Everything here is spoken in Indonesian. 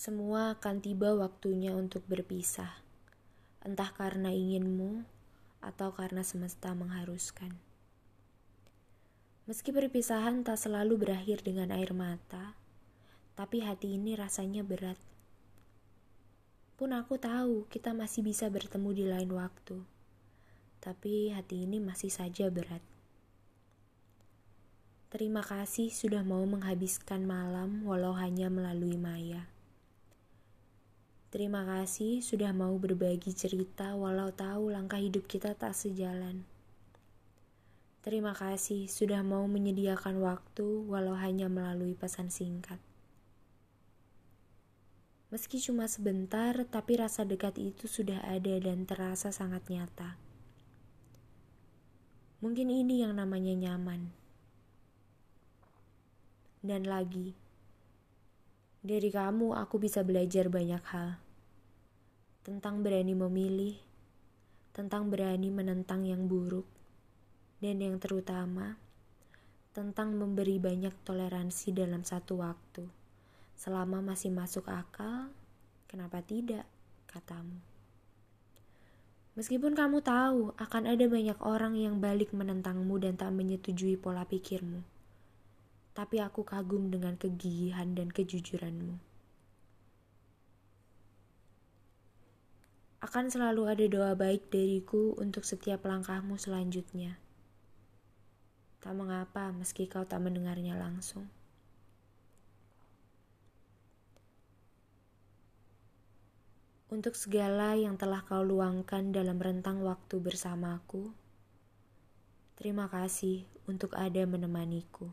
Semua akan tiba waktunya untuk berpisah, entah karena inginmu atau karena semesta mengharuskan. Meski perpisahan tak selalu berakhir dengan air mata, tapi hati ini rasanya berat. Pun aku tahu kita masih bisa bertemu di lain waktu, tapi hati ini masih saja berat. Terima kasih sudah mau menghabiskan malam walau hanya melalui maya. Terima kasih sudah mau berbagi cerita walau tahu langkah hidup kita tak sejalan. Terima kasih sudah mau menyediakan waktu walau hanya melalui pesan singkat. Meski cuma sebentar, tapi rasa dekat itu sudah ada dan terasa sangat nyata. Mungkin ini yang namanya nyaman. Dan lagi, dari kamu, aku bisa belajar banyak hal tentang berani memilih, tentang berani menentang yang buruk, dan yang terutama tentang memberi banyak toleransi dalam satu waktu. Selama masih masuk akal, kenapa tidak? Katamu. Meskipun kamu tahu akan ada banyak orang yang balik menentangmu dan tak menyetujui pola pikirmu tapi aku kagum dengan kegigihan dan kejujuranmu. Akan selalu ada doa baik dariku untuk setiap langkahmu selanjutnya. Tak mengapa meski kau tak mendengarnya langsung. Untuk segala yang telah kau luangkan dalam rentang waktu bersamaku, terima kasih untuk ada menemaniku.